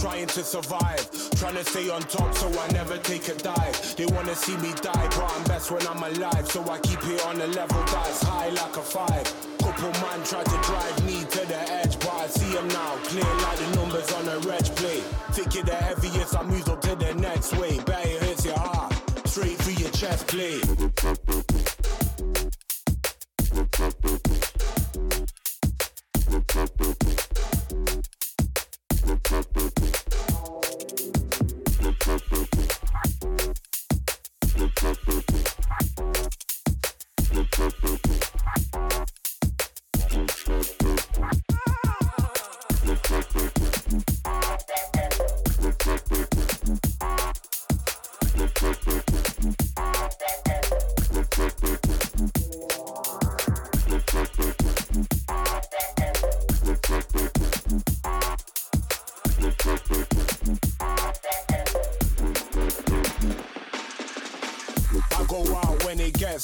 trying to survive. Trying to stay on top so I never take a dive. They wanna see me die, but I'm best when I'm alive. So I keep it on a level that's high like a five. Couple man tried to drive me to the edge, but I see them now. Clear like the numbers on a reg plate. Think it the heaviest, I move on to the next way. Bet it hits your heart, straight through your chest plate.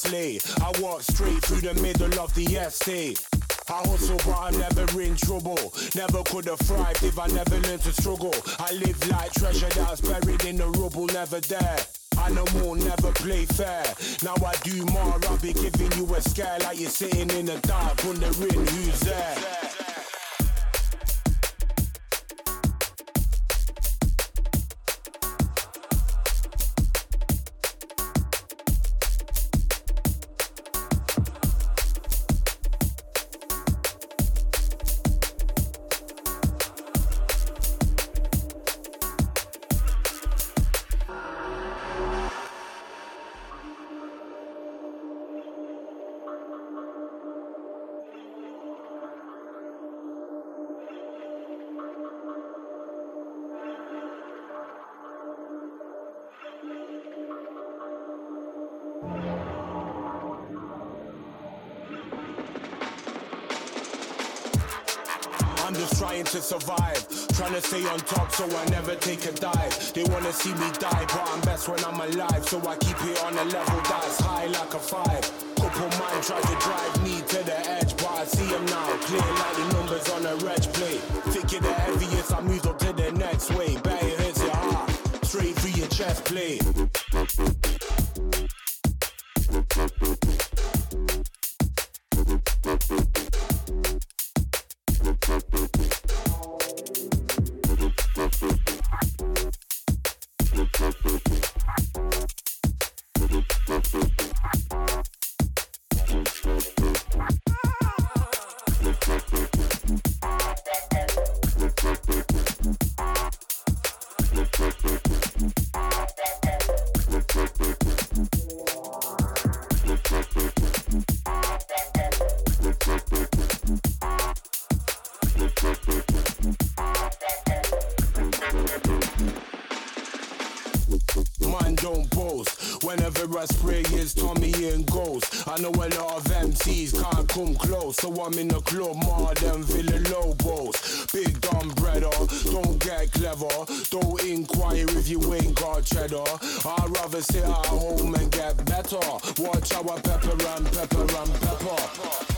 I walk straight through the middle of the estate. I hustle, but I'm never in trouble. Never could have thrived if I never learned to struggle. I live like treasure that's buried in the rubble, never there. Animal never play fair. Now I do more, I'll be giving you a scare like you're sitting in the dark, wondering who's there. Survive. Trying to stay on top so I never take a dive. They wanna see me die, but I'm best when I'm alive. So I keep it on a level that's high like a five. Couple mind try to drive me to the edge, but I see them now. Clear like the numbers on a reg plate. Thinking the heaviest, I move on to the next way. Bet it hits your heart, straight through your chest plate. So I'm in the club more than Villa Lobos. Big dumb brother, don't get clever. Don't inquire if you ain't got cheddar. I'd rather sit at home and get better. Watch our pepper and pepper and pepper.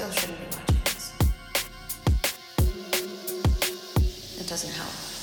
still shouldn't be. It doesn't help.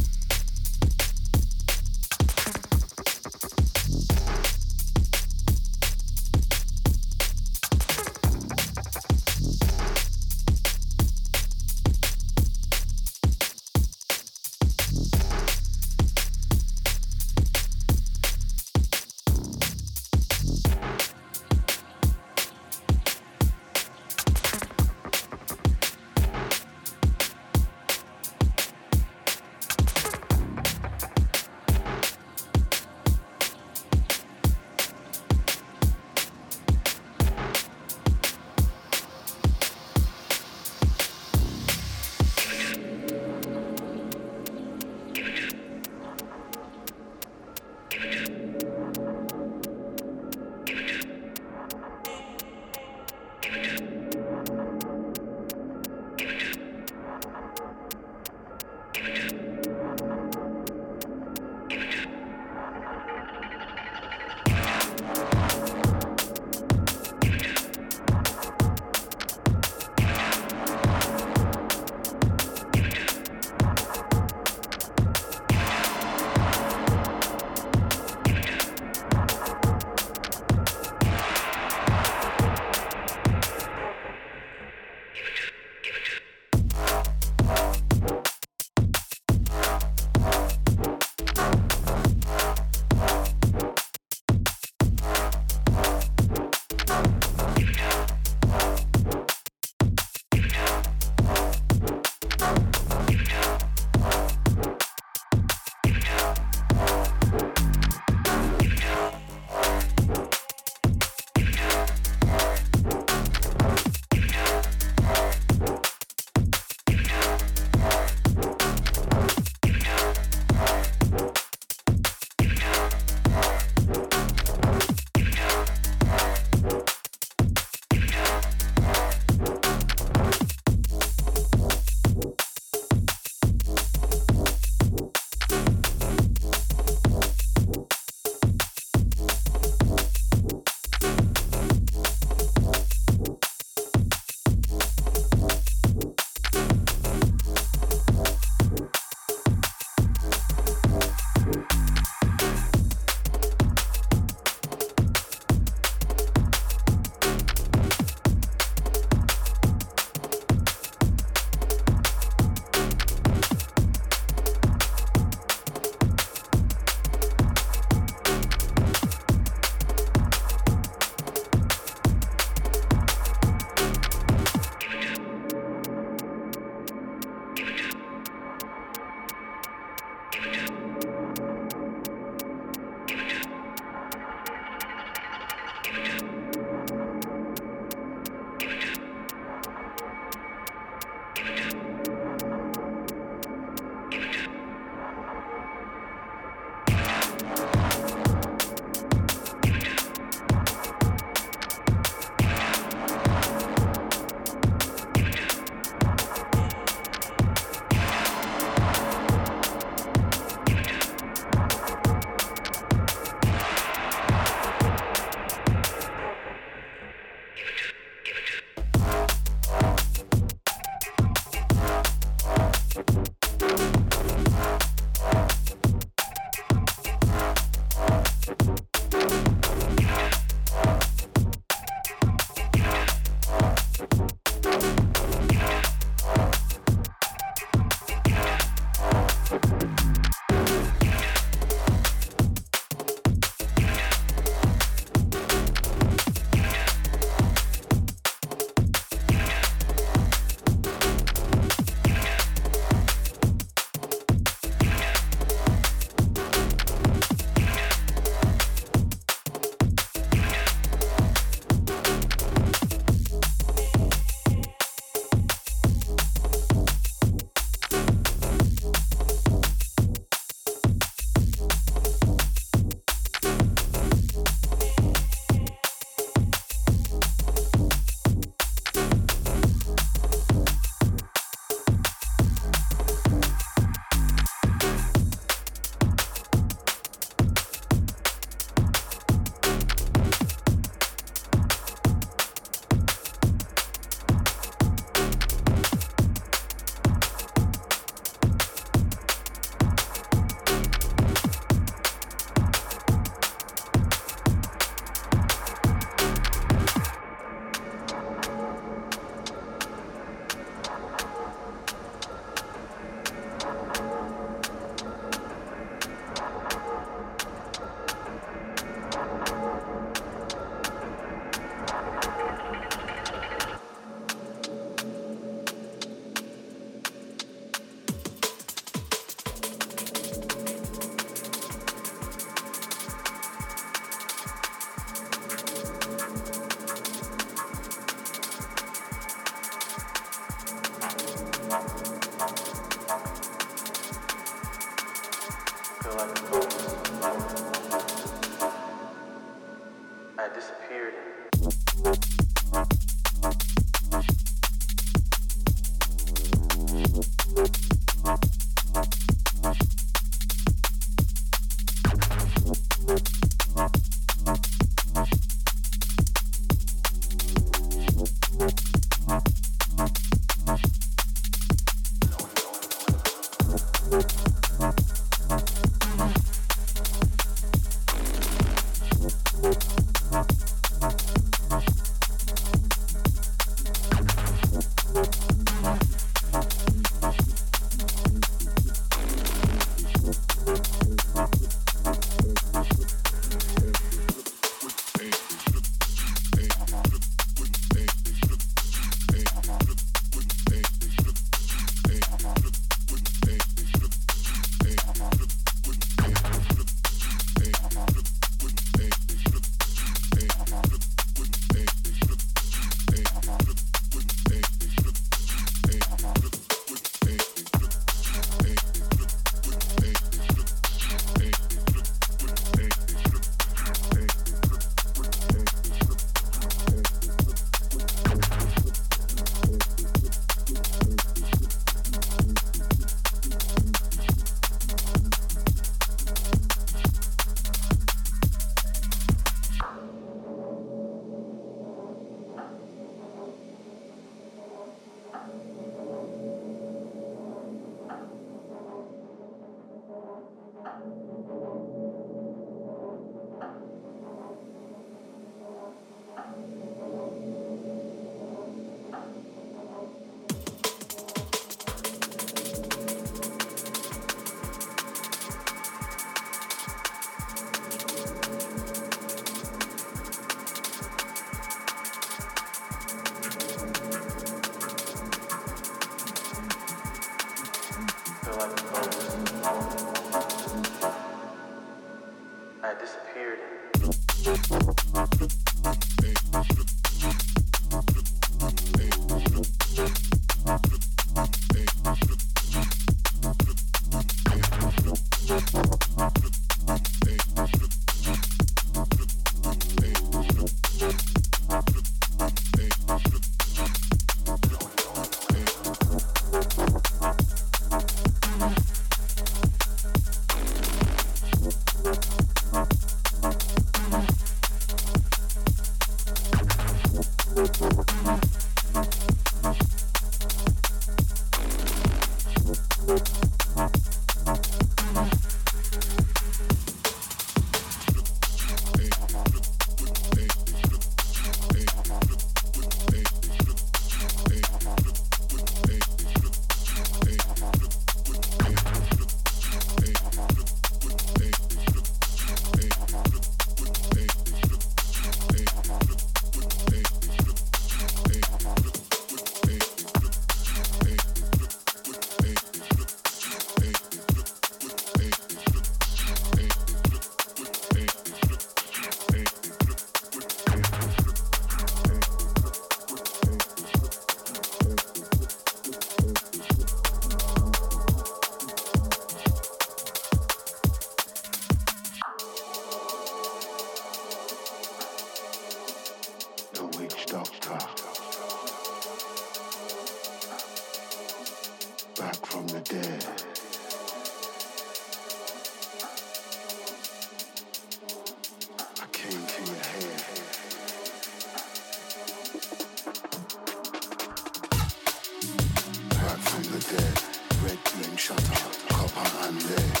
Red green shutter, copper and lead.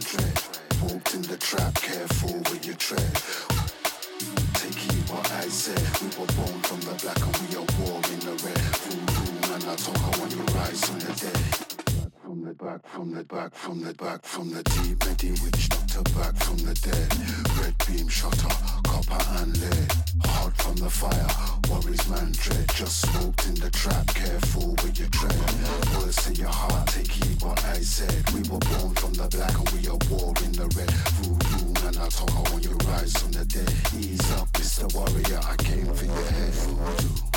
Dread. Walked in the trap, careful with your tread. the back, from the back, from the back, from the deep. Medi witch doctor back from the dead. Red beam shutter, copper and lead. Hot from the fire, worries man dread. Just smoked in the trap, careful with your tread. Words in your heart, take heed what I said. We were born from the black and we are war in the red. Voodoo and I talk, I want you rise from the dead. Ease up, Mr. warrior, I came for your head. Voodoo.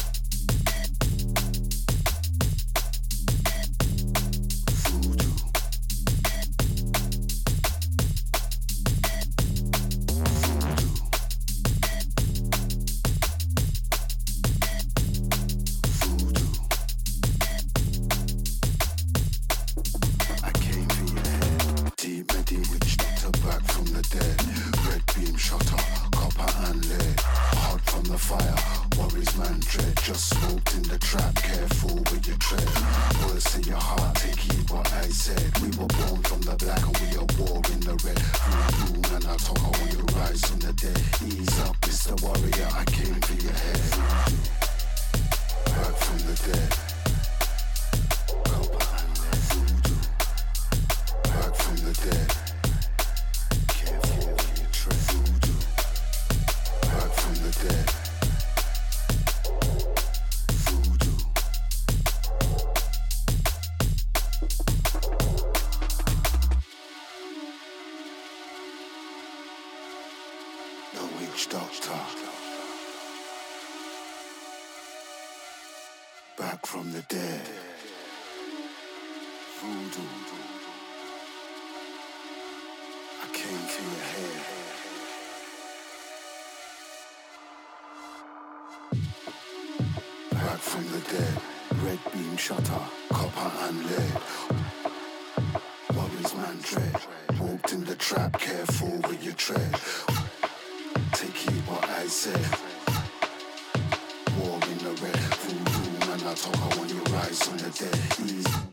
stop time. Back from the dead. Voodoo. I came for your hair. Back from the dead. Red beam shutter, copper and lead. Worries man dread. Walked in the trap, careful with your tread said. War in the red, voodoo, and I talk, I want you rise on the dead knees.